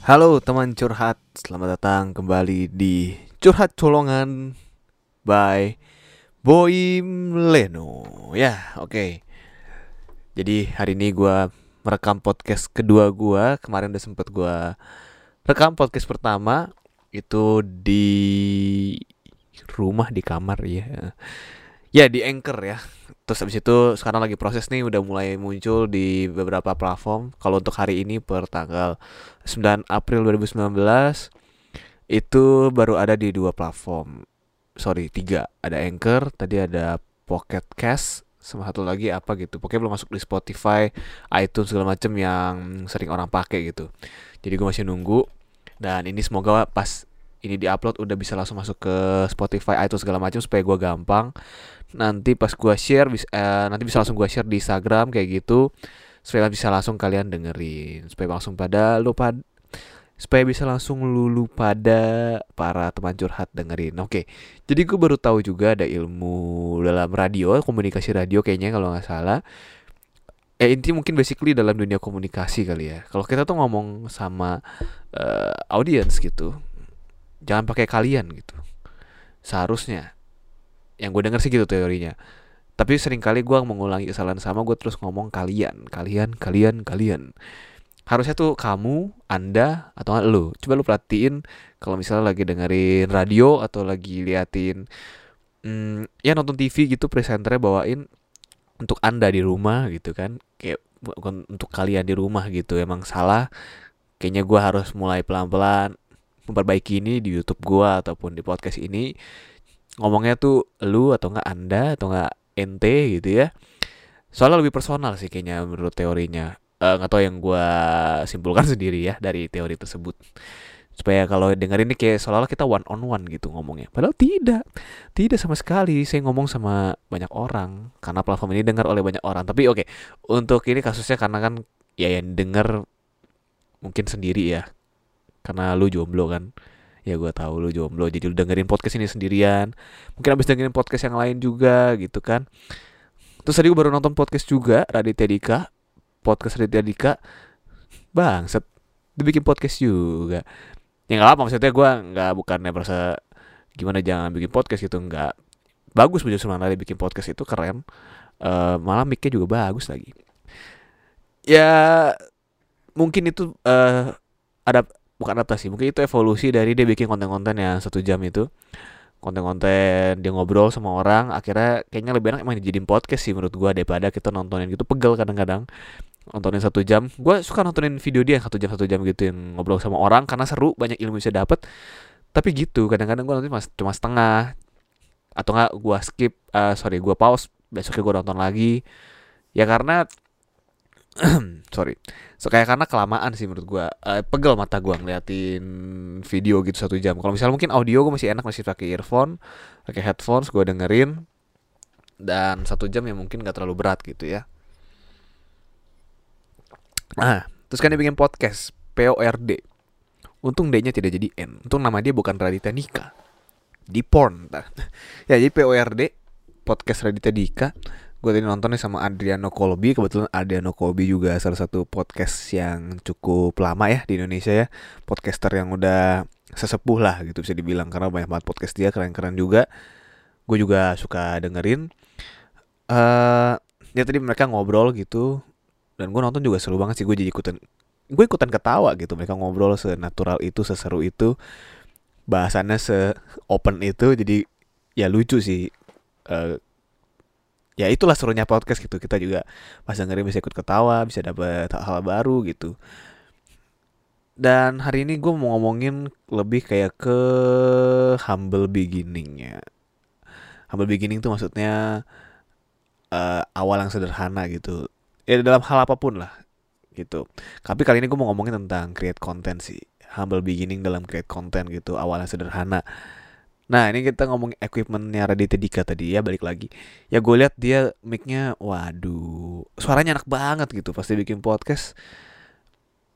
Halo teman curhat, selamat datang kembali di Curhat Colongan by Boim Leno. Ya, oke. Jadi hari ini gua merekam podcast kedua gua. Kemarin udah sempet gua rekam podcast pertama itu di rumah di kamar ya. Ya di Anchor ya. Terus habis itu sekarang lagi proses nih udah mulai muncul di beberapa platform. Kalau untuk hari ini per tanggal 9 April 2019 itu baru ada di dua platform. Sorry, tiga. Ada Anchor, tadi ada Pocket Cast, sama satu lagi apa gitu. Pokoknya belum masuk di Spotify, iTunes segala macem yang sering orang pakai gitu. Jadi gue masih nunggu. Dan ini semoga pas ini diupload udah bisa langsung masuk ke Spotify, iTunes segala macam supaya gue gampang. Nanti pas gue share, bisa, eh, nanti bisa langsung gue share di Instagram kayak gitu, supaya bisa langsung kalian dengerin, supaya langsung pada lu pad supaya bisa langsung lulu pada para teman curhat dengerin. Oke, jadi gue baru tahu juga ada ilmu dalam radio, komunikasi radio kayaknya kalau nggak salah. Ya inti mungkin basically dalam dunia komunikasi kali ya. Kalau kita tuh ngomong sama uh, audience gitu, jangan pakai kalian gitu seharusnya yang gue denger sih gitu teorinya. Tapi sering kali gue mengulangi kesalahan sama gue terus ngomong kalian kalian kalian kalian. Harusnya tuh kamu anda atau lu. Coba lu perhatiin kalau misalnya lagi dengerin radio atau lagi liatin hmm, ya nonton TV gitu presenternya bawain untuk anda di rumah gitu kan. Kayak untuk kalian di rumah gitu emang salah. Kayaknya gue harus mulai pelan-pelan memperbaiki ini di YouTube gua ataupun di podcast ini ngomongnya tuh lu atau enggak anda atau enggak ente gitu ya. Soalnya lebih personal sih kayaknya menurut teorinya. Uh, nggak tahu yang gua simpulkan sendiri ya dari teori tersebut. Supaya kalau denger ini kayak seolah-olah kita one on one gitu ngomongnya. Padahal tidak. Tidak sama sekali. Saya ngomong sama banyak orang. Karena platform ini dengar oleh banyak orang. Tapi oke okay, untuk ini kasusnya karena kan ya yang denger mungkin sendiri ya. Karena lu jomblo kan ya gue tahu lu jomblo jadi lu dengerin podcast ini sendirian. Mungkin abis dengerin podcast yang lain juga gitu kan. Terus tadi gue baru nonton podcast juga Raditya Dika. Podcast Raditya Dika. Set dibikin podcast juga. Ya nggak apa maksudnya gue nggak bukannya merasa gimana jangan bikin podcast gitu nggak. Bagus punya sebenarnya bikin podcast itu keren. Uh, malah micnya juga bagus lagi. Ya mungkin itu uh, ada bukan adaptasi mungkin itu evolusi dari dia bikin konten-konten yang satu jam itu. Konten-konten dia ngobrol sama orang akhirnya kayaknya lebih enak emang dijadiin podcast sih menurut gue daripada kita nontonin gitu. Pegel kadang-kadang nontonin satu jam. Gue suka nontonin video dia satu jam satu jam gitu yang ngobrol sama orang karena seru banyak ilmu bisa dapet. Tapi gitu kadang-kadang gue nanti cuma setengah. Atau enggak gue skip uh, sorry gue pause besoknya gue nonton lagi. Ya karena sorry. So kayak karena kelamaan sih menurut gue uh, pegel mata gue ngeliatin video gitu satu jam. Kalau misalnya mungkin audio gue masih enak masih pakai earphone pakai headphones gue dengerin dan satu jam ya mungkin gak terlalu berat gitu ya. Nah terus kan dia bikin podcast PORD untung D-nya tidak jadi N. Untung nama dia bukan Raditya Dika. Di porn ya jadi PORD podcast Raditya Dika gue tadi nontonnya sama Adriano Colby. Kebetulan Adriano Colby juga salah satu podcast yang cukup lama ya di Indonesia ya. Podcaster yang udah sesepuh lah gitu bisa dibilang karena banyak banget podcast dia keren-keren juga. Gue juga suka dengerin. Uh, ya tadi mereka ngobrol gitu dan gue nonton juga seru banget sih. Gue jadi ikutan gue ikutan ketawa gitu. Mereka ngobrol senatural itu seseru itu bahasannya se open itu. Jadi ya lucu sih uh, ya itulah serunya podcast gitu. Kita juga pas dengerin bisa ikut ketawa bisa dapat hal-hal baru gitu. Dan hari ini gue mau ngomongin lebih kayak ke humble beginningnya. Humble beginning tuh maksudnya uh, awal yang sederhana gitu. Ya dalam hal apa pun lah gitu. Tapi kali ini gue mau ngomongin tentang create content sih. Humble beginning dalam create content gitu awalnya sederhana Nah ini kita ngomong equipmentnya Raditya Dika tadi ya balik lagi. Ya gue lihat dia micnya, waduh, suaranya enak banget gitu pasti bikin podcast.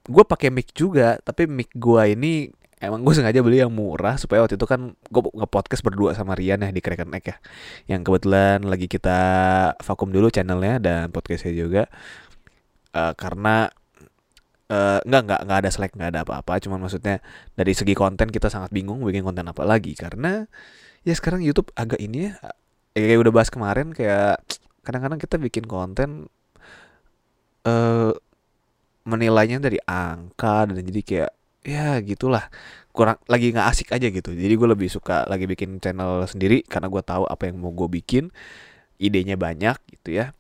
Gue pakai mic juga, tapi mic gue ini emang gue sengaja beli yang murah supaya waktu itu kan gue nge-podcast berdua sama Rian ya di Kraken Egg ya. Yang kebetulan lagi kita vakum dulu channelnya dan podcastnya juga. Uh, karena uh, nggak nggak nggak ada selek nggak ada apa-apa. Cuman maksudnya dari segi konten kita sangat bingung bikin konten apa lagi. Karena ya sekarang YouTube agak ini ya kayak udah bahas kemarin kayak kadang-kadang kita bikin konten uh, menilainya dari angka dan jadi kayak ya gitulah. Kurang lagi nggak asik aja gitu. Jadi gue lebih suka lagi bikin channel sendiri karena gue tahu apa yang mau gue bikin idenya banyak gitu ya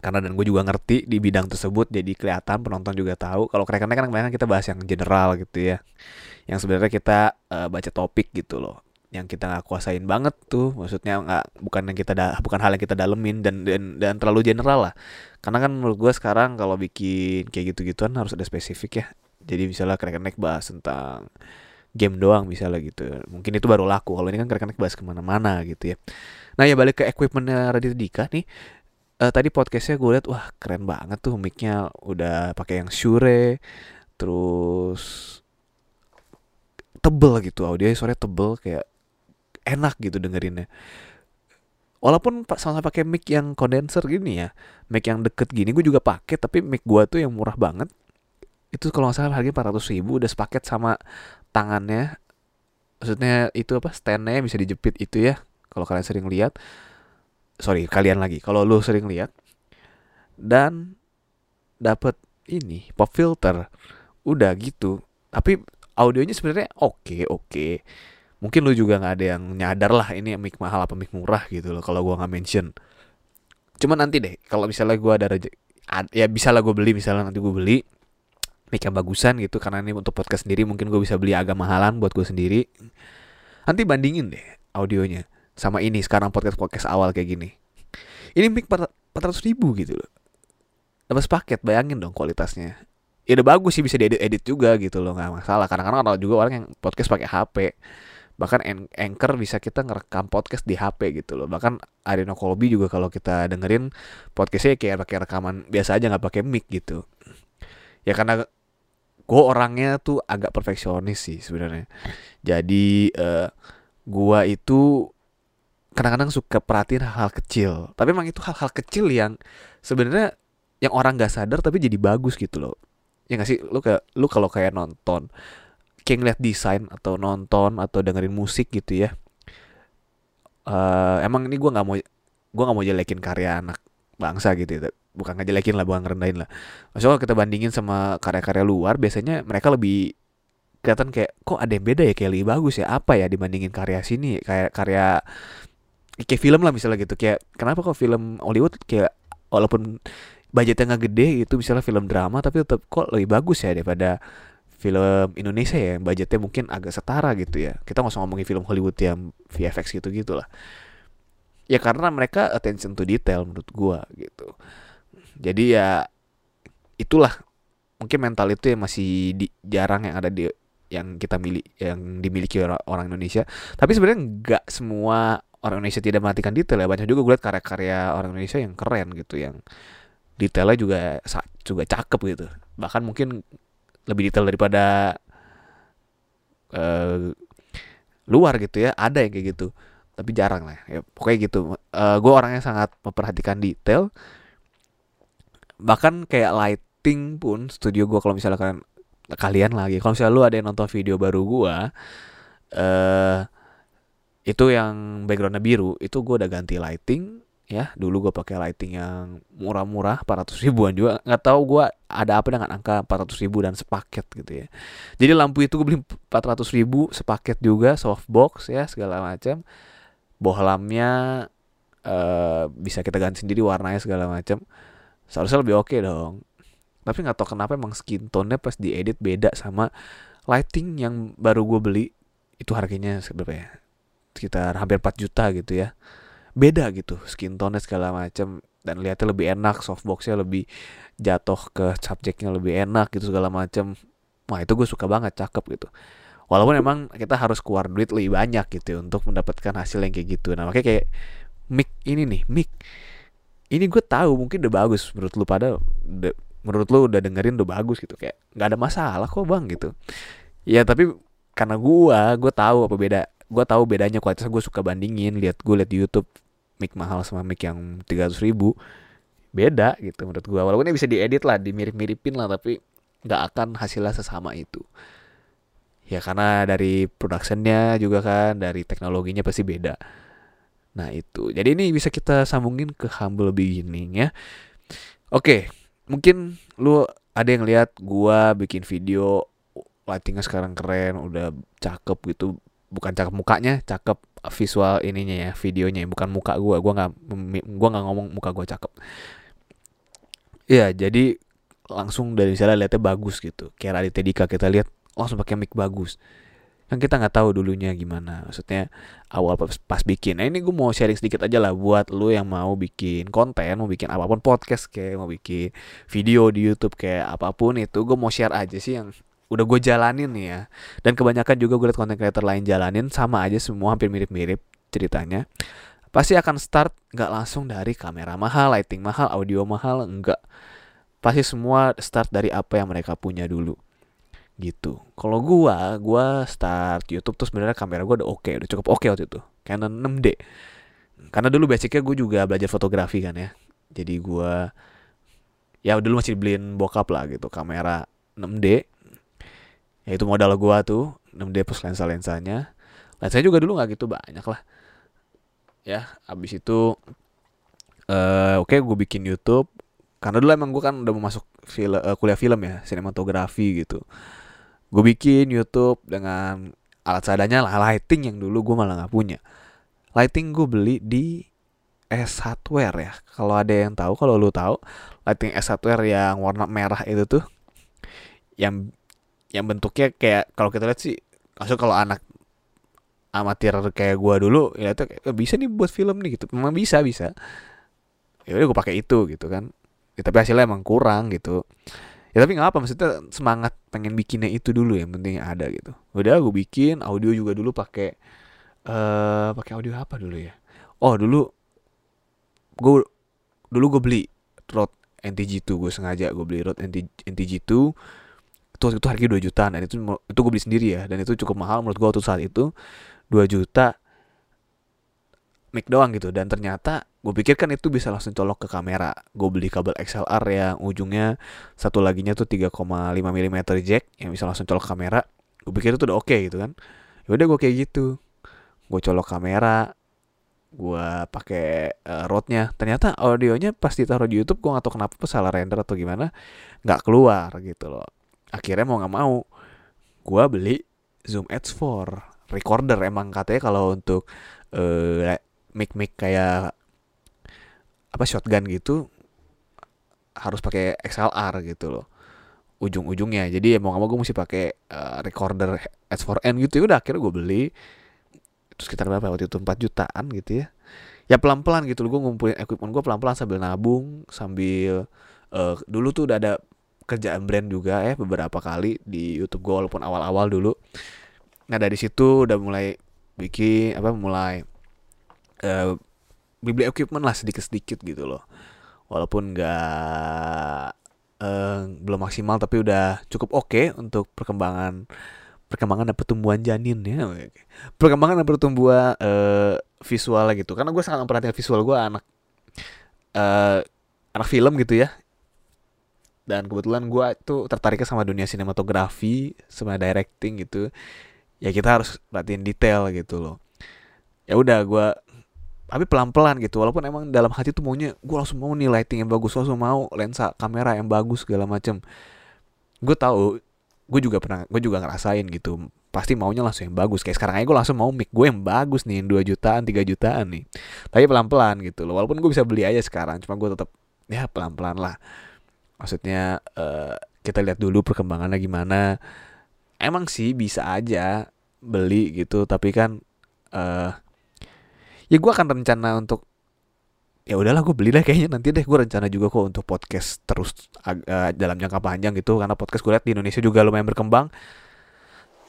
karena dan gue juga ngerti di bidang tersebut jadi kelihatan penonton juga tahu. Kalau keren kan kebanyakan kita bahas yang general gitu ya. Yang sebenarnya kita uh, baca topik gitu loh. Yang kita nggak kuasain banget tuh. Maksudnya nggak bukan yang kita da, bukan hal yang kita dalemin dan dan dan terlalu general lah. Karena kan menurut gue sekarang kalau bikin kayak gitu gituan harus ada spesifik ya. Jadi misalnya keren naik bahas tentang game doang misalnya gitu. Mungkin itu baru laku. Kalau ini kan keren bahas ke mana-mana gitu ya. Nah ya balik ke equipmentnya Raditya Dika nih uh, tadi podcastnya gue liat wah keren banget tuh micnya. Udah pakai yang Shure terus tebel gitu audio suaranya tebel kayak enak gitu dengerinnya. Walaupun sama pakai mic yang condenser gini ya mic yang deket gini gue juga pakai tapi mic gue tuh yang murah banget. Itu kalau nggak salah harganya 400 ribu udah sepaket sama tangannya. Maksudnya itu apa standnya bisa dijepit itu ya kalau kalian sering lihat sorry kalian lagi. Kalau lu sering lihat dan dapat ini pop filter udah gitu. Tapi audionya sebenarnya oke okay, oke. Okay. mungkin lu juga nggak ada yang nyadar lah ini mic mahal apa mic murah gitu loh kalau gua nggak mention. Cuman nanti deh kalau misalnya gua ada ya bisa lah gue beli misalnya nanti gue beli mic yang bagusan gitu karena ini untuk podcast sendiri mungkin gue bisa beli agak mahalan buat gue sendiri. Nanti bandingin deh audionya sama ini sekarang podcast podcast awal kayak gini. Ini mic 400 ribu gitu loh. Dapat paket bayangin dong kualitasnya. Ya udah bagus sih bisa diedit edit juga gitu loh nggak masalah. Kadang-kadang ada juga orang yang podcast pakai HP bahkan anchor bisa kita ngerekam podcast di HP gitu loh. Bahkan Arino Colby juga kalau kita dengerin podcastnya kayak pakai rekaman biasa aja nggak pakai mic gitu. Ya karena gue orangnya tuh agak perfeksionis sih sebenarnya. Jadi uh, gua itu kadang-kadang suka perhatiin hal-hal kecil. Tapi emang itu hal-hal kecil yang sebenarnya yang orang gak sadar tapi jadi bagus gitu loh. Ya gak sih? Lu kayak lu kalau kayak nonton kayak ngeliat desain atau nonton atau dengerin musik gitu ya uh, emang ini gue nggak mau gue nggak mau jelekin karya anak bangsa gitu ya. Bukan ngejelekin lah bukan ngerendahin lah. Maksudnya kalau kita bandingin sama karya-karya luar biasanya mereka lebih kelihatan kayak kok ada yang beda ya? Kayak lebih bagus ya? Apa ya dibandingin karya sini? Kayak karya kayak film lah misalnya gitu. Kayak kenapa kok film Hollywood kayak walaupun budgetnya nggak gede itu misalnya film drama tapi tetap kok lebih bagus ya daripada film Indonesia ya budgetnya mungkin agak setara gitu ya. Kita nggak usah ngomongin film Hollywood yang VFX gitu gitulah ya karena mereka attention to detail menurut gua gitu. Jadi ya itulah mungkin mental itu yang masih di, jarang yang ada di yang kita milik yang dimiliki orang, orang Indonesia. Tapi sebenarnya nggak semua orang Indonesia tidak mematikan detail ya. Banyak juga gue lihat karya-karya orang Indonesia yang keren gitu yang detailnya juga juga cakep gitu. Bahkan mungkin lebih detail daripada uh, luar gitu ya. Ada yang kayak gitu tapi jarang lah ya. Pokoknya gitu. Uh, gue orangnya sangat memperhatikan detail. Bahkan kayak lighting pun studio gue kalau misalnya kalian kalian lagi kalau misalnya lu ada yang nonton video baru gue uh, itu yang backgroundnya biru. Itu gue udah ganti lighting ya. Dulu gue pakai lighting yang murah-murah 400 ribuan juga. Nggak tahu gue ada apa dengan angka 400 ribu dan sepaket gitu ya. Jadi lampu itu gue beli 400 ribu sepaket juga softbox ya segala macam bohlamnya uh, bisa kita ganti sendiri warnanya segala macam seharusnya lebih oke okay dong. Tapi nggak tahu kenapa emang skin tone-nya pas diedit beda sama lighting yang baru gue beli. Itu harganya seberapa ya sekitar hampir 4 juta gitu ya. Beda gitu skin tone segala macam dan lihatnya lebih enak softboxnya lebih jatuh ke subjeknya lebih enak gitu segala macam wah itu gue suka banget cakep gitu. Walaupun emang kita harus keluar duit lebih banyak gitu ya, untuk mendapatkan hasil yang kayak gitu. Nah makanya kayak mic ini nih mic. Ini gue tahu mungkin udah bagus menurut lu pada udah, menurut lu udah dengerin udah bagus gitu. Kayak nggak ada masalah kok bang gitu. Ya tapi karena gue gue tahu apa beda gue tahu bedanya kualitas gue suka bandingin lihat gue lihat di YouTube mic mahal sama mic yang tiga ratus ribu beda gitu menurut gue walaupun ini bisa diedit lah dimirip miripin lah tapi nggak akan hasilnya sesama itu. Ya karena dari productionnya juga kan dari teknologinya pasti beda. Nah itu. Jadi ini bisa kita sambungin ke humble beginning ya. Oke mungkin lu ada yang lihat gua bikin video lightingnya sekarang keren udah cakep gitu bukan cakep mukanya cakep visual ininya ya videonya bukan muka gua. Gua nggak gua nggak ngomong muka gua cakep. Ya jadi langsung dari misalnya lihatnya bagus gitu. Kayak Raditya Dika kita lihat langsung pakai mic bagus. Kan kita nggak tahu dulunya gimana. Maksudnya awal pas, pas bikin. Nah ini gue mau sharing sedikit aja lah buat lo yang mau bikin konten mau bikin apa pun podcast kayak mau bikin video di YouTube kayak apa pun itu gue mau share aja sih yang udah gue jalanin nih ya dan kebanyakan juga gue liat konten creator lain jalanin sama aja semua hampir mirip-mirip ceritanya pasti akan start nggak langsung dari kamera mahal lighting mahal audio mahal enggak pasti semua start dari apa yang mereka punya dulu gitu. Kalau gua, gua start YouTube tuh sebenarnya kamera gua udah oke, okay, udah cukup oke okay waktu itu. Canon 6D. Karena dulu basicnya gue juga belajar fotografi kan ya. Jadi gua ya dulu masih beliin bokap lah gitu kamera 6D. Ya itu modal gua tuh 6D plus lensa-lensanya. Lensanya juga dulu nggak gitu banyak lah. Ya, abis itu uh, oke okay, gue bikin YouTube karena dulu emang gue kan udah mau masuk film, uh, kuliah film ya sinematografi gitu gue bikin YouTube dengan alat seadanya lah lighting yang dulu gue malah nggak punya lighting gue beli di S Hardware ya kalau ada yang tahu kalau lu tahu lighting S Hardware yang warna merah itu tuh yang yang bentuknya kayak kalau kita lihat sih maksud kalau anak amatir kayak gue dulu ya itu kayak, bisa nih buat film nih gitu. Memang bisa bisa. Ya udah gue pakai itu gitu kan. Ya, tapi hasilnya emang kurang gitu. Ya tapi nggak apa maksudnya semangat pengen bikinnya itu dulu yang penting ada gitu. Udah gue bikin audio juga dulu pakai uh, pakai audio apa dulu ya? Oh dulu gue dulu gue beli Rode NTG2 gue sengaja gue beli Rode NTG2 itu itu harganya 2 juta dan itu itu gue beli sendiri ya dan itu cukup mahal menurut gue waktu saat itu 2 juta mic doang gitu. Dan ternyata gue pikir kan itu bisa langsung colok ke kamera. Gue beli kabel XLR yang ujungnya satu laginya tuh 3,5 mm jack yang bisa langsung colok kamera. Gue pikir itu udah oke okay, gitu kan. Ya udah gue kayak gitu. Gue colok kamera gue pakai uh, rodnya ternyata audionya pas ditaruh di YouTube gue gak tau kenapa salah render atau gimana nggak keluar gitu loh akhirnya mau nggak mau gue beli Zoom H4 recorder. Emang katanya kalau untuk uh, mic mic kayak apa shotgun gitu harus pakai XLR gitu loh. Ujung-ujungnya jadi ya mau gak mau gue mesti pakai uh, recorder S4N gitu. Ya udah akhirnya gue beli terus sekitar berapa waktu itu 4 jutaan gitu ya. Ya pelan-pelan gitu loh gue ngumpulin equipment gue pelan-pelan sambil nabung sambil uh, dulu tuh udah ada kerjaan brand juga ya beberapa kali di YouTube gue walaupun awal-awal dulu. Nah dari situ udah mulai bikin apa mulai uh, beli equipment lah sedikit-sedikit gitu loh. Walaupun nggak uh, belum maksimal tapi udah cukup oke okay untuk perkembangan perkembangan dan pertumbuhan janin ya. Perkembangan dan pertumbuhan uh, visual gitu. Karena gue sangat memperhatikan visual gue anak uh, anak film gitu ya dan kebetulan gue tuh tertariknya sama dunia sinematografi sama directing gitu. Ya kita harus perhatiin detail gitu loh. Ya udah gue tapi pelan-pelan gitu. Walaupun emang dalam hati tuh maunya gue langsung mau nih lighting yang bagus langsung mau lensa kamera yang bagus segala macem. Gue tahu gue juga pernah gue juga ngerasain gitu. Pasti maunya langsung yang bagus. Kayak sekarang aja gue langsung mau mic gue yang bagus nih 2 jutaan 3 jutaan nih. Tapi pelan-pelan gitu loh. Walaupun gue bisa beli aja sekarang cuma gue tetap ya pelan-pelan lah maksudnya uh, kita lihat dulu perkembangannya gimana. Emang sih bisa aja beli gitu tapi kan uh, ya gue akan rencana untuk ya udahlah gue beli deh kayaknya nanti deh. Gue rencana juga kok untuk podcast terus uh, dalam jangka panjang gitu karena podcast gue lihat di Indonesia juga lumayan berkembang.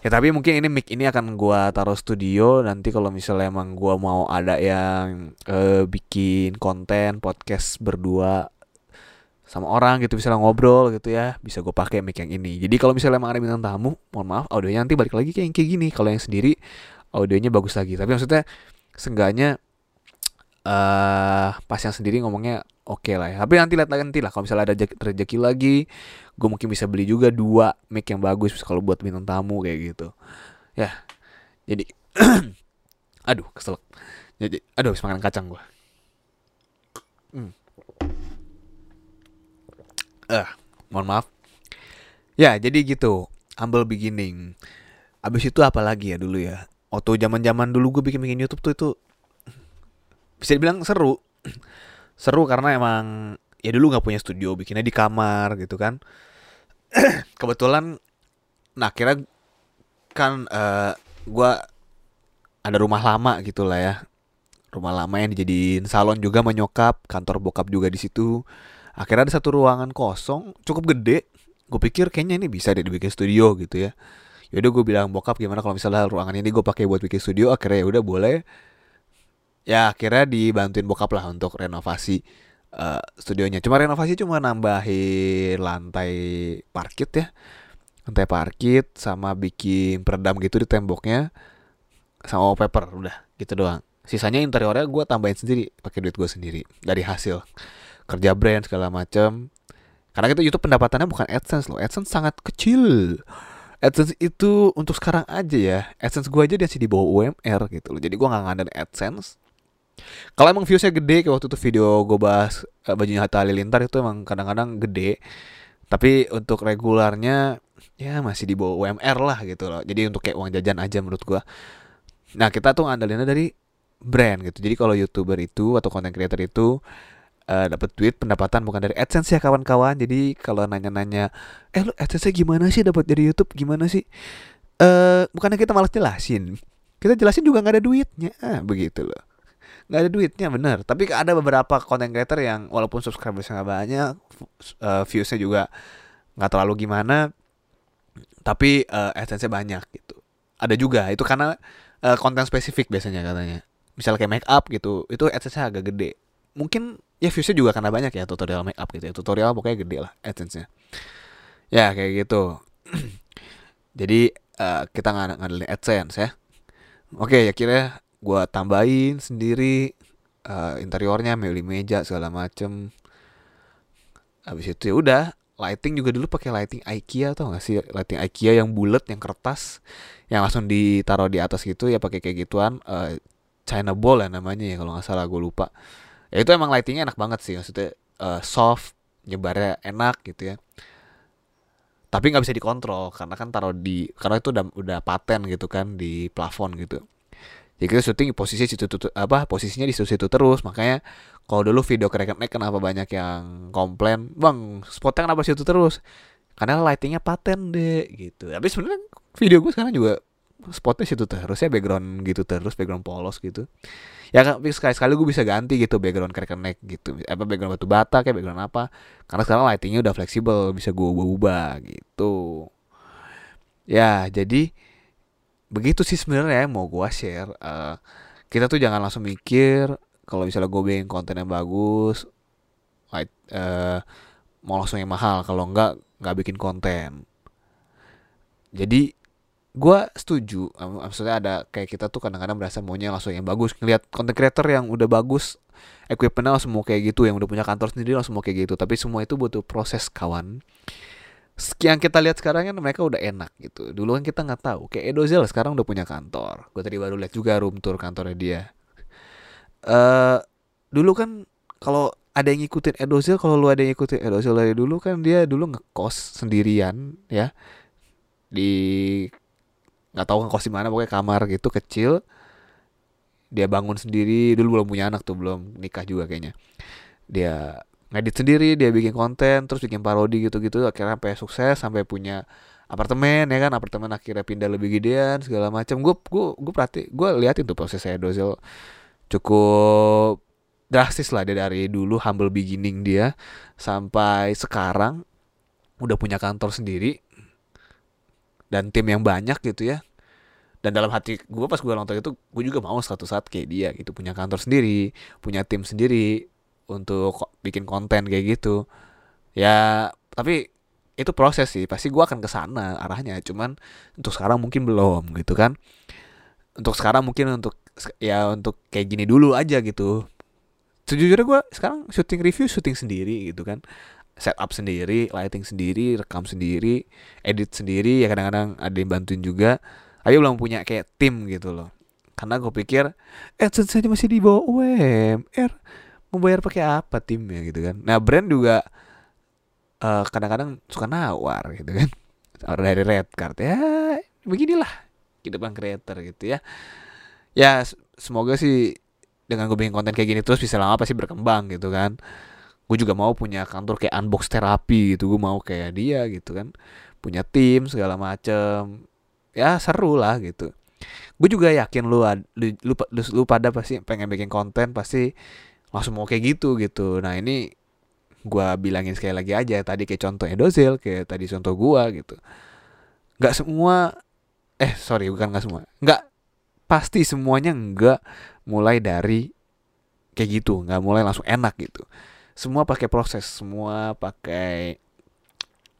Ya tapi mungkin ini mic ini akan gue taruh studio. Nanti kalau misalnya emang gue mau ada yang uh, bikin konten podcast berdua sama orang gitu misalnya ngobrol gitu ya bisa gue pakai mic yang ini. Jadi kalau misalnya emang ada bintang tamu mohon maaf audionya nanti balik lagi kayak kayak gini. Kalau yang sendiri audionya bagus lagi. Tapi maksudnya seenggaknya uh, pas yang sendiri ngomongnya oke okay lah ya. Tapi nanti lihat lagi nanti lah. Kalau misalnya ada rezeki lagi gue mungkin bisa beli juga dua mic yang bagus kalau buat bintang tamu kayak gitu. Ya jadi aduh kesel jadi aduh habis makan kacang gue hmm. Uh, mohon maaf. Ya jadi gitu. Humble beginning. Abis itu apa lagi ya dulu ya? Waktu zaman zaman dulu gue bikin bikin YouTube tuh itu bisa dibilang seru. Seru karena emang ya dulu nggak punya studio bikinnya di kamar gitu kan. Kebetulan nah kira kan uh, eh, gue ada rumah lama gitu lah ya. Rumah lama yang dijadiin salon juga menyokap kantor bokap juga di situ akhirnya ada satu ruangan kosong cukup gede. Gue pikir kayaknya ini bisa deh dibikin studio gitu ya. Yaudah gue bilang bokap gimana kalau misalnya ruangan ini gue pakai buat bikin studio? Akhirnya ya udah boleh. Ya akhirnya dibantuin bokap lah untuk renovasi uh, studionya. Cuma renovasi cuma nambahin lantai parkit ya. Lantai parkit sama bikin peredam gitu di temboknya sama wallpaper udah gitu doang. Sisanya interiornya gue tambahin sendiri pakai duit gue sendiri dari hasil kerja brand segala macem. Karena kita YouTube pendapatannya bukan AdSense loh. AdSense sangat kecil. AdSense itu untuk sekarang aja ya. AdSense gue aja dia sih di bawah UMR gitu loh. Jadi gue nggak ngadain AdSense. Kalau emang viewsnya gede kayak waktu itu video gue bahas uh, bajunya Hatta Halilintar itu emang kadang-kadang gede. Tapi untuk regularnya ya masih di bawah UMR lah gitu loh. Jadi untuk kayak uang jajan aja menurut gue nah kita tuh ngandelinnya dari brand gitu. Jadi kalau youtuber itu atau content creator itu uh, dapat duit pendapatan bukan dari AdSense ya kawan-kawan. Jadi kalau nanya-nanya, eh lu AdSense gimana sih dapat dari YouTube? Gimana sih? Eh uh, bukannya kita malas jelasin. Kita jelasin juga nggak ada duitnya. Ah, begitu loh. Nggak ada duitnya bener. Tapi ada beberapa content creator yang walaupun subscribersnya nggak banyak, uh, viewsnya juga nggak terlalu gimana, tapi uh, AdSense banyak gitu. Ada juga itu karena uh, konten spesifik biasanya katanya. Misal kayak make up gitu, itu AdSense agak gede. Mungkin ya viewsnya juga karena banyak ya tutorial make up gitu ya. Tutorial pokoknya gede lah adsense-nya. Ya kayak gitu. Jadi uh, kita nggak ngandelin adsense ya. Oke ya kira gue tambahin sendiri uh, interiornya milih meja segala macem. Habis itu ya udah lighting juga dulu pakai lighting IKEA atau gak sih? Lighting IKEA yang bulat yang kertas yang langsung ditaruh di atas gitu ya pakai kayak gituan. Uh, China Ball ya namanya ya kalau nggak salah gue lupa ya itu emang lightingnya enak banget sih maksudnya uh, soft nyebarnya enak gitu ya. Tapi nggak bisa dikontrol karena kan taruh di karena itu udah udah paten gitu kan di plafon gitu. Jadi kita syuting posisi situ apa posisinya di situ, situ terus. Makanya kalau dulu video kerek naik kenapa banyak yang komplain bang spotnya kenapa situ terus? Karena lightingnya paten deh gitu. Tapi sebenarnya video gue sekarang juga spotnya situ terus ya background gitu terus background polos gitu. Ya kan sekali sekali gue bisa ganti gitu background neck gitu. Apa background batu bata kayak background apa. Karena sekarang lightingnya udah fleksibel bisa gue ubah-ubah gitu. Ya jadi begitu sih sebenarnya mau gue share uh, kita tuh jangan langsung mikir kalau misalnya gue bikin konten yang bagus light, uh, mau langsung yang mahal. Kalau enggak nggak bikin konten. Jadi gue setuju maksudnya ada kayak kita tuh kadang-kadang berasa maunya langsung yang bagus. Ngeliat content creator yang udah bagus equipmentnya langsung mau kayak gitu yang udah punya kantor sendiri langsung mau kayak gitu. Tapi semua itu butuh proses kawan. Yang kita lihat sekarang kan mereka udah enak gitu. Dulu kan kita nggak tahu. Kayak Edozel sekarang udah punya kantor. Gue tadi baru lihat juga room tour kantornya dia. Uh, dulu kan kalau ada yang ngikutin Edozel kalau lu ada yang ngikutin Edozel dari dulu kan dia dulu ngekos sendirian ya. Di nggak tahu ngekos di mana pokoknya kamar gitu kecil. Dia bangun sendiri dulu belum punya anak tuh belum nikah juga kayaknya. Dia ngedit sendiri dia bikin konten terus bikin parodi gitu-gitu akhirnya sampai sukses sampai punya apartemen ya kan? Apartemen akhirnya pindah lebih gedean segala macam gue gue gue perhati gue liatin tuh prosesnya Dozel cukup drastis lah dia dari dulu humble beginning dia sampai sekarang udah punya kantor sendiri dan tim yang banyak gitu ya. Dan dalam hati gue pas gue nonton itu gue juga mau suatu saat kayak dia gitu punya kantor sendiri punya tim sendiri untuk bikin konten kayak gitu. Ya tapi itu proses sih pasti gue akan ke sana arahnya cuman untuk sekarang mungkin belum gitu kan. Untuk sekarang mungkin untuk ya untuk kayak gini dulu aja gitu. Sejujurnya gue sekarang syuting review syuting sendiri gitu kan setup sendiri lighting sendiri rekam sendiri edit sendiri ya kadang-kadang ada yang bantuin juga. Ayo belum punya kayak tim gitu loh. Karena gue pikir AdSense aja masih di bawah UMR mau bayar pakai apa timnya? gitu kan. Nah brand juga kadang kadang-kadang suka nawar gitu kan. Dari red card. Ya beginilah kehidupan creator gitu ya. Ya semoga sih dengan gue bikin konten kayak gini terus bisa lama pasti berkembang gitu kan gue juga mau punya kantor kayak unbox terapi gitu. Gue mau kayak dia gitu kan. Punya tim segala macem. Ya seru lah gitu. Gue juga yakin lu, lu lu lu, lu pada pasti pengen bikin konten pasti langsung mau kayak gitu gitu. Nah ini gue bilangin sekali lagi aja tadi kayak contoh Edozel kayak tadi contoh gue gitu. Nggak semua eh sorry bukan nggak semua. Nggak pasti semuanya nggak mulai dari kayak gitu. Nggak mulai langsung enak gitu semua pakai proses semua pakai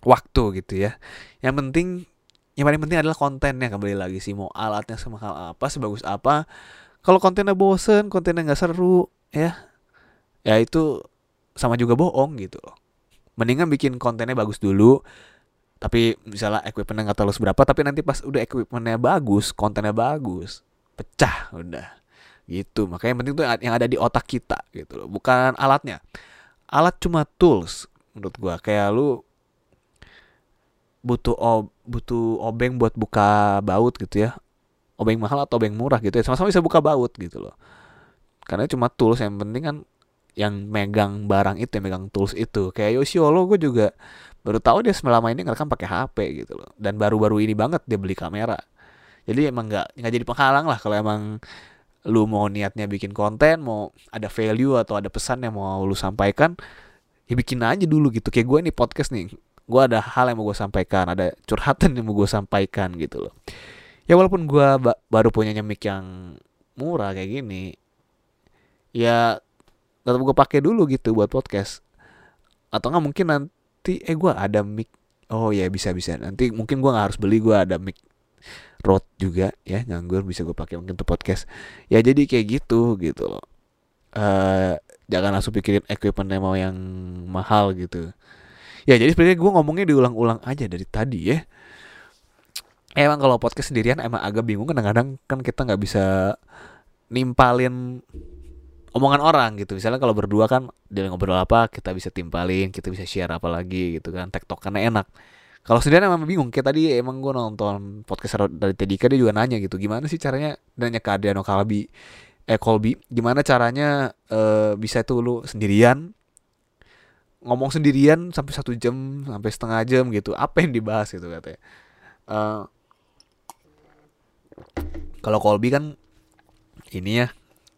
waktu gitu ya. Yang penting yang paling penting adalah kontennya kembali lagi sih mau alatnya semahal apa sebagus apa. Kalau kontennya bosen kontennya nggak seru ya ya itu sama juga bohong gitu loh. Mendingan bikin kontennya bagus dulu tapi misalnya equipmentnya nggak terlalu seberapa tapi nanti pas udah equipmentnya bagus kontennya bagus pecah udah. Gitu makanya yang penting tuh yang ada di otak kita gitu loh bukan alatnya alat cuma tools menurut gua. Kayak lu butuh ob, butuh obeng buat buka baut gitu ya. Obeng mahal atau obeng murah gitu ya. Sama-sama bisa buka baut gitu loh. Karena cuma tools yang penting kan yang megang barang itu yang megang tools itu. Kayak Yoshiolo gue juga baru tahu dia selama ini ngerekam pakai HP gitu loh. Dan baru-baru ini banget dia beli kamera. Jadi emang nggak nggak jadi penghalang lah kalau emang lu mau niatnya bikin konten mau ada value atau ada pesan yang mau lu sampaikan ya bikin aja dulu gitu. Kayak gue nih podcast nih gue ada hal yang mau gue sampaikan ada curhatan yang mau gue sampaikan gitu loh. Ya walaupun gue ba baru punya mic yang murah kayak gini ya tetap gue pakai dulu gitu buat podcast. Atau nggak mungkin nanti eh gue ada mic oh ya bisa bisa nanti mungkin gue nggak harus beli gue ada mic Rode juga ya nganggur bisa gue pakai mungkin untuk podcast. Ya jadi kayak gitu gitu loh. Uh, jangan langsung pikirin equipment mau yang mahal gitu. Ya jadi sebenarnya gue ngomongnya diulang-ulang aja dari tadi ya. Emang kalau podcast sendirian emang agak bingung. Kadang-kadang kan kita nggak bisa nimpalin omongan orang gitu. Misalnya kalau berdua kan dia ngobrol apa kita bisa timpalin kita bisa share apa lagi gitu kan. Tektok karena enak kalau sendiri emang bingung. Kayak tadi emang gue nonton podcast dari Tedika dia juga nanya gitu gimana sih caranya? Nanya ke Adriano Kalbi eh Colby gimana caranya uh, bisa tuh lu sendirian ngomong sendirian sampai satu jam sampai setengah jam gitu. Apa yang dibahas gitu katanya. Uh, kalau Colby kan ini ya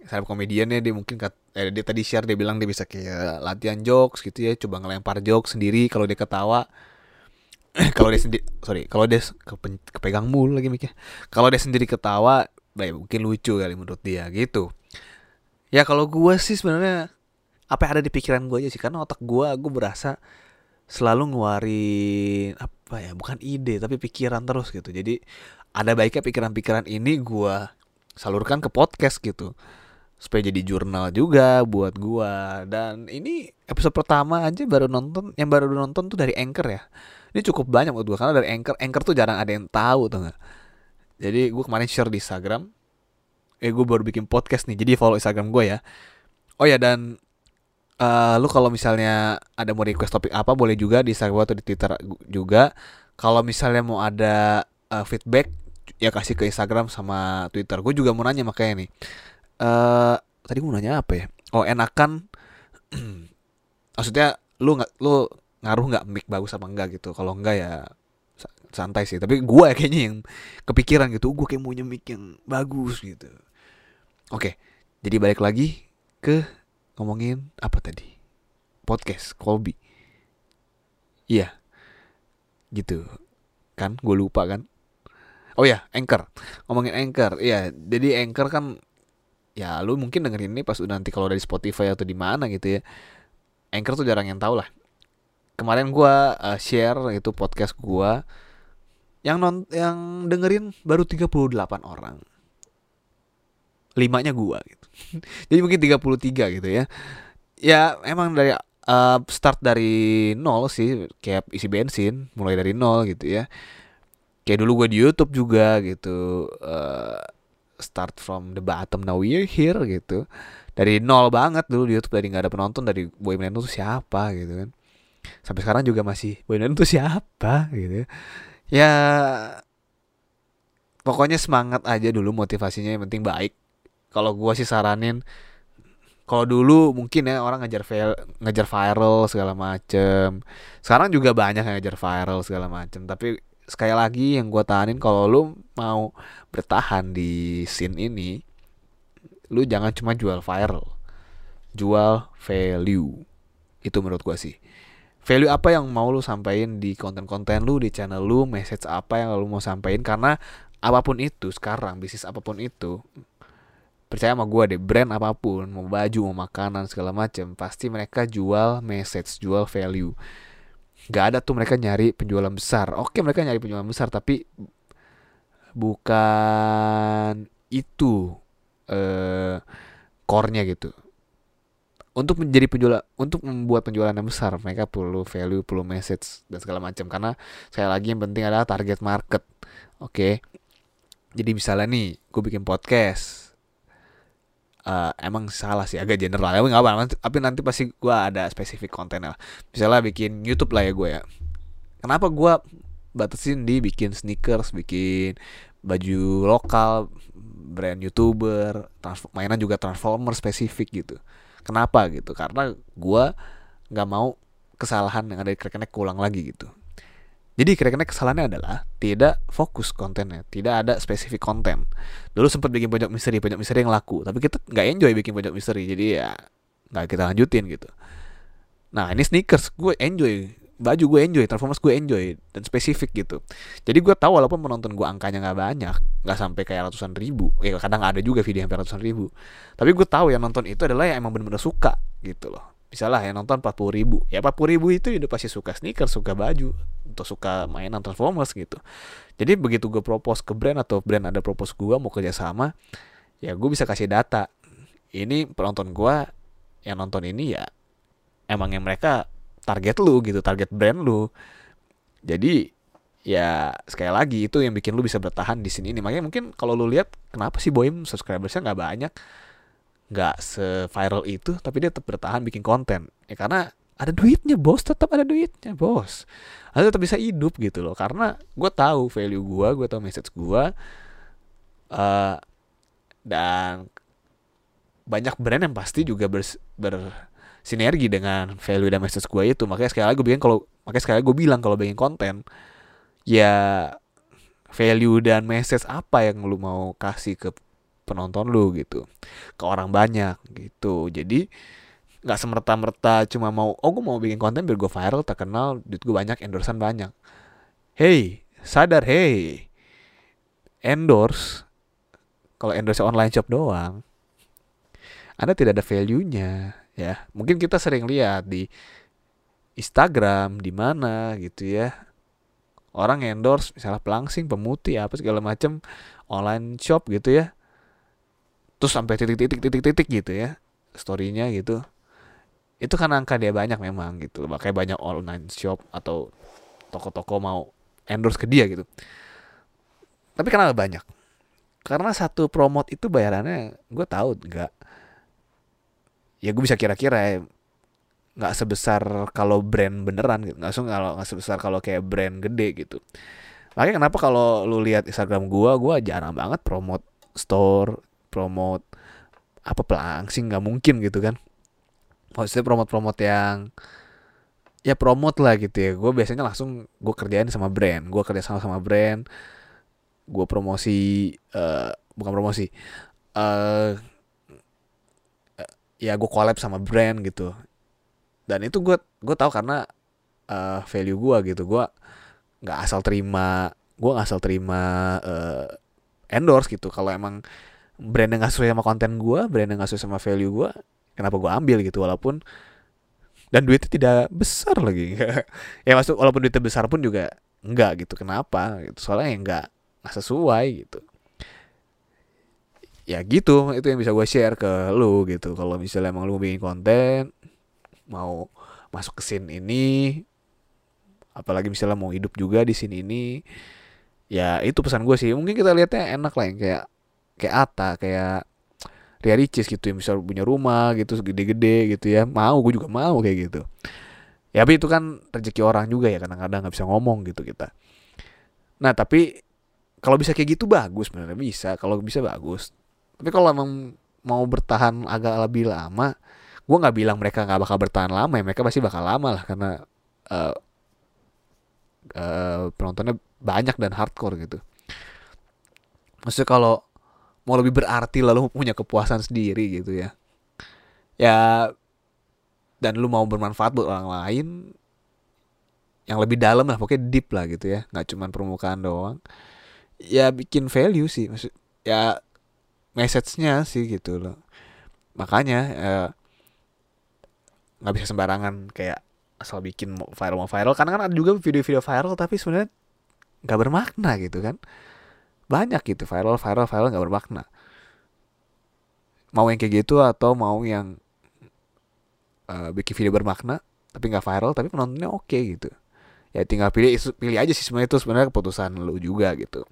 stand komediannya dia mungkin kat, eh, dia tadi share dia bilang dia bisa kayak latihan jokes gitu ya coba ngelempar jokes sendiri kalau dia ketawa kalau dia sendiri sorry kalau dia kepen, kepegang mul lagi mikir kalau dia sendiri ketawa baik mungkin lucu kali menurut dia gitu. Ya kalau gue sih sebenarnya apa yang ada di pikiran gue aja sih. Karena otak gue gue berasa selalu ngeluarin apa ya bukan ide tapi pikiran terus gitu. Jadi ada baiknya pikiran-pikiran ini gue salurkan ke podcast gitu. Supaya jadi jurnal juga buat gua. Dan ini episode pertama aja baru nonton yang baru nonton tuh dari anchor ya ini cukup banyak buat gua karena dari anchor anchor tuh jarang ada yang tahu tuh nggak? Jadi gua kemarin share di Instagram. Eh gua baru bikin podcast nih jadi follow Instagram gua ya. Oh ya dan uh, lu kalau misalnya ada mau request topik apa boleh juga di Instagram atau di Twitter juga. Kalau misalnya mau ada uh, feedback ya kasih ke Instagram sama Twitter. Gue juga mau nanya makanya nih. Uh, tadi gue nanya apa ya? Oh enakan maksudnya lu nggak lu ngaruh nggak mic bagus apa enggak gitu. Kalau enggak ya santai sih. Tapi gue ya kayaknya yang kepikiran gitu gue kayak punya mic yang bagus gitu. Oke jadi balik lagi ke ngomongin apa tadi? Podcast Colby iya. Gitu. Kan? Gue lupa kan? Oh ya anchor. Ngomongin anchor. Iya jadi anchor kan ya lu mungkin dengerin ini pas udah nanti kalau dari Spotify atau di mana gitu ya. Anchor tuh jarang yang tahu lah kemarin gua uh, share itu podcast gua. Yang non yang dengerin baru 38 orang. Limanya gua gitu. Jadi mungkin 33 gitu ya. Ya emang dari uh, start dari nol sih kayak isi bensin mulai dari nol gitu ya. Kayak dulu gue di YouTube juga gitu uh, start from the bottom now we're here gitu. Dari nol banget dulu di YouTube dari nggak ada penonton dari Boy Millennium tuh siapa gitu kan sampai sekarang juga masih Boy Millennium tuh siapa? Gitu. Ya pokoknya semangat aja dulu motivasinya yang penting baik. Kalau gue sih saranin kalau dulu mungkin ya orang ngejar ngejar viral segala macem. Sekarang juga banyak yang ngejar viral segala macem tapi sekali lagi yang gue tahanin kalau lu mau bertahan di scene ini lu jangan cuma jual viral jual value. Itu menurut gue sih value apa yang mau lu sampaikan di konten-konten lu di channel lu message apa yang lu mau sampaikan. Karena apa pun itu sekarang bisnis apa pun itu percaya sama gue deh brand apa pun mau baju mau makanan segala macam pasti mereka jual message jual value. Nggak ada tuh mereka nyari penjualan besar. Oke mereka nyari penjualan besar tapi bukan itu uh, core-nya gitu. Untuk menjadi penjual untuk membuat penjualan yang besar, mereka perlu value, perlu message dan segala macam karena saya lagi yang penting adalah target market. Oke. Okay? Jadi misalnya nih, gue bikin podcast. Uh, emang salah sih agak general tapi apa tapi nanti pasti gue ada spesifik konten lah misalnya bikin YouTube lah ya gue ya kenapa gue batasin di bikin sneakers bikin baju lokal brand youtuber mainan juga transformer spesifik gitu kenapa gitu karena gue nggak mau kesalahan yang ada di Crackneck keulang lagi gitu jadi kira-kira kesalahannya adalah tidak fokus kontennya, tidak ada spesifik konten. Dulu sempat bikin pojok misteri, pojok misteri yang laku, tapi kita nggak enjoy bikin pojok misteri, jadi ya nggak kita lanjutin gitu. Nah ini sneakers, gue enjoy baju gue enjoy Transformers gue enjoy dan spesifik gitu. Jadi gue tahu walaupun penonton gue angkanya nggak banyak nggak sampai kayak ratusan ribu. Ya kadang ada juga video yang ratusan ribu. Tapi gue tahu yang nonton itu adalah yang emang benar-benar suka gitu loh. Misalnya yang nonton 40 ribu. Ya 40 ribu itu udah pasti suka sneaker suka baju atau suka mainan Transformers gitu. Jadi begitu gue propose ke brand atau brand ada propose gue mau kerja sama ya gue bisa kasih data. Ini penonton gue yang nonton ini ya emang yang mereka target lu gitu target brand lu. Jadi ya sekali lagi itu yang bikin lu bisa bertahan di sini. Ini makanya mungkin kalau lu lihat kenapa sih Boim subscribersnya nggak banyak? Nggak se-viral itu tapi dia tetap bertahan bikin konten. Ya karena ada duitnya bos. Tetap ada duitnya bos. Ada tetap bisa hidup gitu loh. Karena gue tahu value gue gue tahu message gue uh, dan banyak brand yang pasti juga ber, ber sinergi dengan value dan message gue itu. Makanya sekali lagi gue bilang kalau makanya sekali lagi gue bilang kalau bikin konten ya value dan message apa yang lu mau kasih ke penonton lu gitu ke orang banyak gitu. Jadi nggak semerta-merta cuma mau oh gue mau bikin konten biar gue viral terkenal duit gue banyak endorsean banyak. Hey sadar hey endorse kalau endorse online shop doang anda tidak ada value-nya ya mungkin kita sering lihat di Instagram di mana gitu ya. Orang endorse misalnya pelangsing pemutih apa segala macam online shop gitu ya. Terus sampai titik-titik titik-titik gitu ya storynya gitu. Itu kan angka dia banyak memang gitu. Makanya banyak online shop atau toko-toko mau endorse ke dia gitu. Tapi kenapa banyak. Karena satu promote itu bayarannya gue tahu nggak ya gue bisa kira-kira ya nggak sebesar kalau brand beneran gitu. Nggak kalau nggak sebesar kalau kayak brand gede gitu. Makanya kenapa kalau lu lihat Instagram gue gue jarang banget promote store promote apa pelangsing nggak mungkin gitu kan. Maksudnya promote-promote yang ya promote lah gitu ya. Gue biasanya langsung gue kerjain sama brand. Gue kerja sama sama brand. Gue promosi uh, bukan promosi uh, ya gue collab sama brand gitu. Dan itu gue gue tahu karena uh, value gue gitu. Gue nggak asal terima gue nggak asal terima uh, endorse gitu. Kalau emang brand yang gak sesuai sama konten gue brand yang gak sesuai sama value gue kenapa gue ambil gitu? Walaupun dan duitnya tidak besar lagi. Ya maksud walaupun duitnya besar pun juga enggak gitu. Kenapa gitu? Soalnya yang enggak nggak sesuai gitu ya gitu itu yang bisa gue share ke lu gitu. Kalau misalnya emang lu bikin konten mau masuk ke scene ini apalagi misalnya mau hidup juga di sini ini ya itu pesan gue sih. Mungkin kita lihatnya enak lah yang kayak kayak Ata kayak Ria Ricis gitu yang bisa punya rumah gitu gede-gede gitu ya. Mau gue juga mau kayak gitu. Ya tapi itu kan rezeki orang juga ya kadang-kadang nggak bisa ngomong gitu kita. Nah tapi kalau bisa kayak gitu bagus sebenarnya bisa. Kalau bisa bagus tapi kalau emang mau bertahan agak lebih lama gue nggak bilang mereka nggak bakal bertahan lama ya mereka pasti bakal lama lah karena uh, uh, penontonnya banyak dan hardcore gitu. Maksudnya kalau mau lebih berarti lalu punya kepuasan sendiri gitu ya. Ya dan lu mau bermanfaat buat orang lain yang lebih dalam lah pokoknya deep lah gitu ya. Nggak cuma permukaan doang. Ya bikin value sih maksud ya message-nya sih gitu loh. Makanya eh, nggak bisa sembarangan kayak asal bikin viral mau viral. Karena kan ada juga video-video viral tapi sebenarnya nggak bermakna gitu kan. Banyak gitu viral viral viral nggak bermakna. Mau yang kayak gitu atau mau yang uh, bikin video bermakna tapi nggak viral tapi penontonnya oke okay, gitu. Ya tinggal pilih pilih aja sih sebenarnya itu sebenarnya keputusan lu juga gitu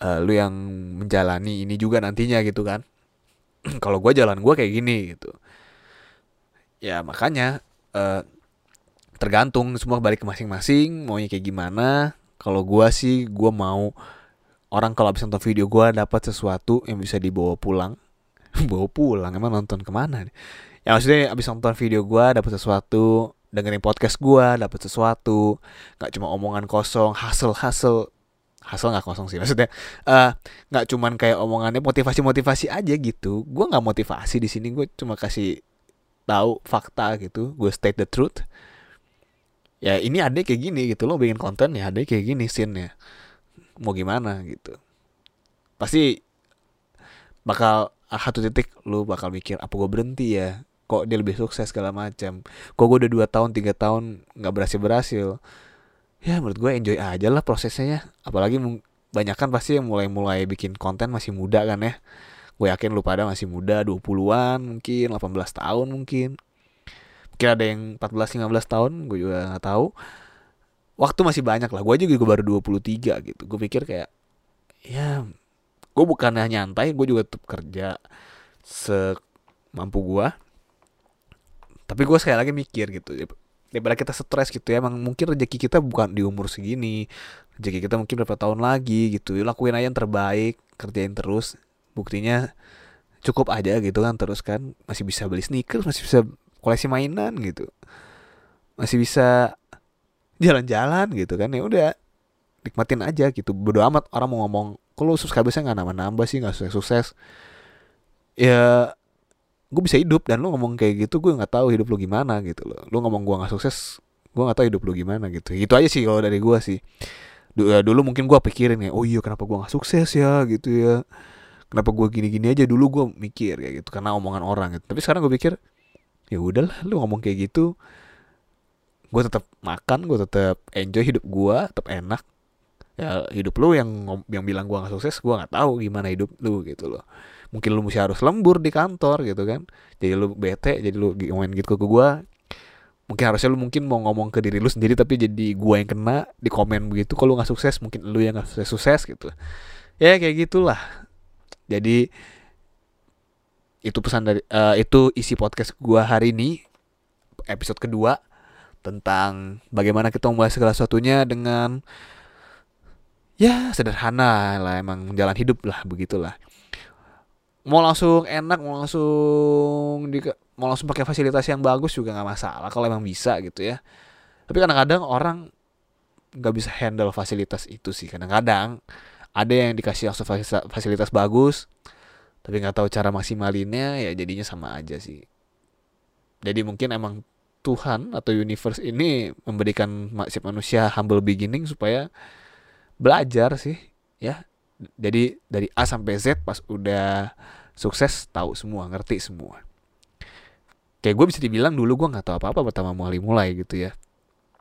uh, lu yang menjalani ini juga nantinya gitu kan. Kalau gue jalan gue kayak gini gitu. Ya makanya uh, tergantung semua balik ke masing-masing maunya kayak gimana. Kalau gue sih gue mau orang kalau habis nonton video gue dapat sesuatu yang bisa dibawa pulang. Bawa pulang emang nonton ke mana nih? Ya maksudnya abis nonton video gue dapat sesuatu dengerin podcast gue dapat sesuatu. Nggak cuma omongan kosong hasil hasil hasil nggak kosong sih maksudnya eh, nggak uh, cuman kayak omongannya motivasi motivasi aja gitu. Gue nggak motivasi di sini gue cuma kasih tahu fakta gitu. Gue state the truth. Ya ini ada kayak gini gitu lo bikin konten ya ada kayak gini scene ya mau gimana gitu. Pasti bakal ah, satu titik lu bakal mikir apa gue berhenti ya? Kok dia lebih sukses segala macam? Kok gue udah dua tahun tiga tahun nggak berhasil berhasil ya menurut gue enjoy aja lah prosesnya ya. Apalagi banyak kan pasti yang mulai-mulai bikin konten masih muda kan ya. Gue yakin lu pada masih muda 20-an mungkin 18 tahun mungkin. Mungkin ada yang 14 15 tahun gue juga nggak tahu. Waktu masih banyak lah gue aja juga baru 23 gitu. Gue pikir kayak ya gue bukannya nyantai gue juga tetap kerja semampu gue tapi gue sekali lagi mikir gitu daripada kita stres gitu ya. Emang mungkin rezeki kita bukan di umur segini. Rezeki kita mungkin berapa tahun lagi gitu. Lakuin aja yang terbaik kerjain terus. Buktinya cukup aja gitu kan terus kan. Masih bisa beli sneakers masih bisa koleksi mainan gitu. Masih bisa jalan-jalan gitu kan. Ya udah nikmatin aja gitu. Bodo amat orang mau ngomong kalau subscribersnya nggak nambah-nambah sih? Nggak sukses-sukses. Ya gue bisa hidup dan lu ngomong kayak gitu gue nggak tahu hidup lu gimana gitu loh. Lu ngomong gue nggak sukses gue nggak tahu hidup lu gimana gitu. Itu aja sih kalau dari gue sih. Dulu, dulu mungkin gue pikirin ya oh iya kenapa gue nggak sukses ya? Gitu ya. Kenapa gue gini-gini aja? Dulu gue mikir kayak gitu karena omongan orang gitu. Tapi sekarang gue pikir ya udahlah lu ngomong kayak gitu gue tetap makan gue tetap enjoy hidup gue tetap enak. Ya hidup lu yang yang bilang gue gak sukses gue nggak tahu gimana hidup lu gitu loh mungkin lu mesti harus lembur di kantor gitu kan. Jadi lu bete jadi lu ngomongin gitu ke gue mungkin harusnya lu mungkin mau ngomong ke diri lu sendiri tapi jadi gue yang kena di komen begitu kalau nggak sukses? Mungkin lu yang nggak sukses sukses gitu. Ya kayak gitulah. Jadi itu pesan dari uh, itu isi podcast gua hari ini episode kedua tentang bagaimana kita membahas segala sesuatunya dengan ya sederhana lah emang jalan hidup lah begitulah mau langsung enak mau langsung di mau langsung pakai fasilitas yang bagus juga nggak masalah kalau emang bisa gitu ya. Tapi kadang-kadang orang nggak bisa handle fasilitas itu sih kadang-kadang ada yang dikasih langsung fasilitas bagus tapi nggak tahu cara maksimalinnya ya jadinya sama aja sih. Jadi mungkin emang Tuhan atau universe ini memberikan manusia humble beginning supaya belajar sih ya jadi dari A sampai Z pas udah sukses tahu semua ngerti semua kayak gue bisa dibilang dulu gue nggak tahu apa apa pertama mulai mulai gitu ya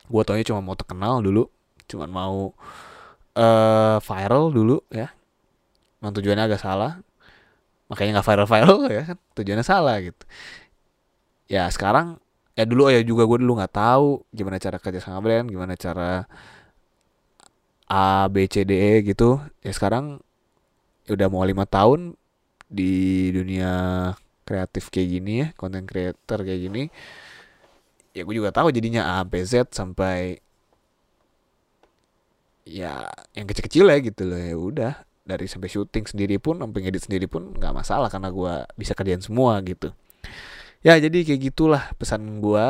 gue taunya cuma mau terkenal dulu cuma mau uh, viral dulu ya. Memang tujuannya agak salah. makanya nggak viral viral ya kan tujuannya salah gitu ya sekarang ya dulu ya juga gue dulu nggak tahu gimana cara kerja sama brand gimana cara A B C D E gitu ya sekarang ya udah mau lima tahun di dunia kreatif kayak gini ya konten creator kayak gini ya gue juga tahu jadinya A B Z sampai ya yang kecil-kecil ya gitu loh ya udah. Dari sampai syuting sendiri pun sampai ngedit sendiri pun nggak masalah karena gue bisa kerjain semua gitu. Ya jadi kayak gitulah pesan gue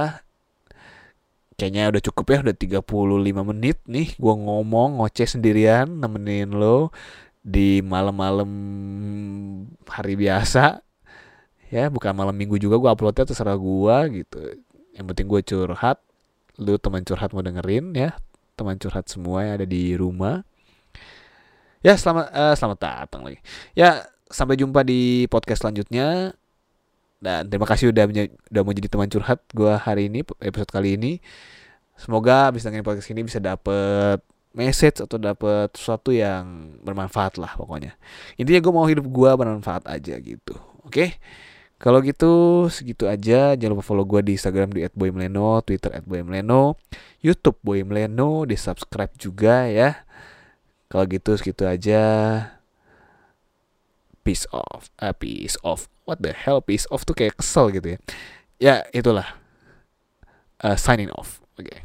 kayaknya udah cukup ya udah 35 menit nih gue ngomong ngoceh sendirian nemenin lo di malam-malam hari biasa ya bukan malam minggu juga gue uploadnya terserah gue gitu yang penting gue curhat lu teman curhat mau dengerin ya teman curhat semua yang ada di rumah. Ya selamat uh, selamat datang lagi. Ya sampai jumpa di podcast selanjutnya. Dan terima kasih udah udah mau jadi teman curhat gue hari ini episode kali ini. Semoga bisa dengerin podcast ini bisa dapet message atau dapet sesuatu yang bermanfaat lah pokoknya. Intinya gue mau hidup gue bermanfaat aja gitu. Oke. Okay? Kalau gitu segitu aja. Jangan lupa follow gue di Instagram di @boymleno, Twitter @boymleno, YouTube boymleno, di subscribe juga ya. Kalau gitu segitu aja. Peace off, uh, peace off. What the hell, peace off tuh kayak kesel gitu ya. Ya itulah. Uh, signing off. Oke. Okay.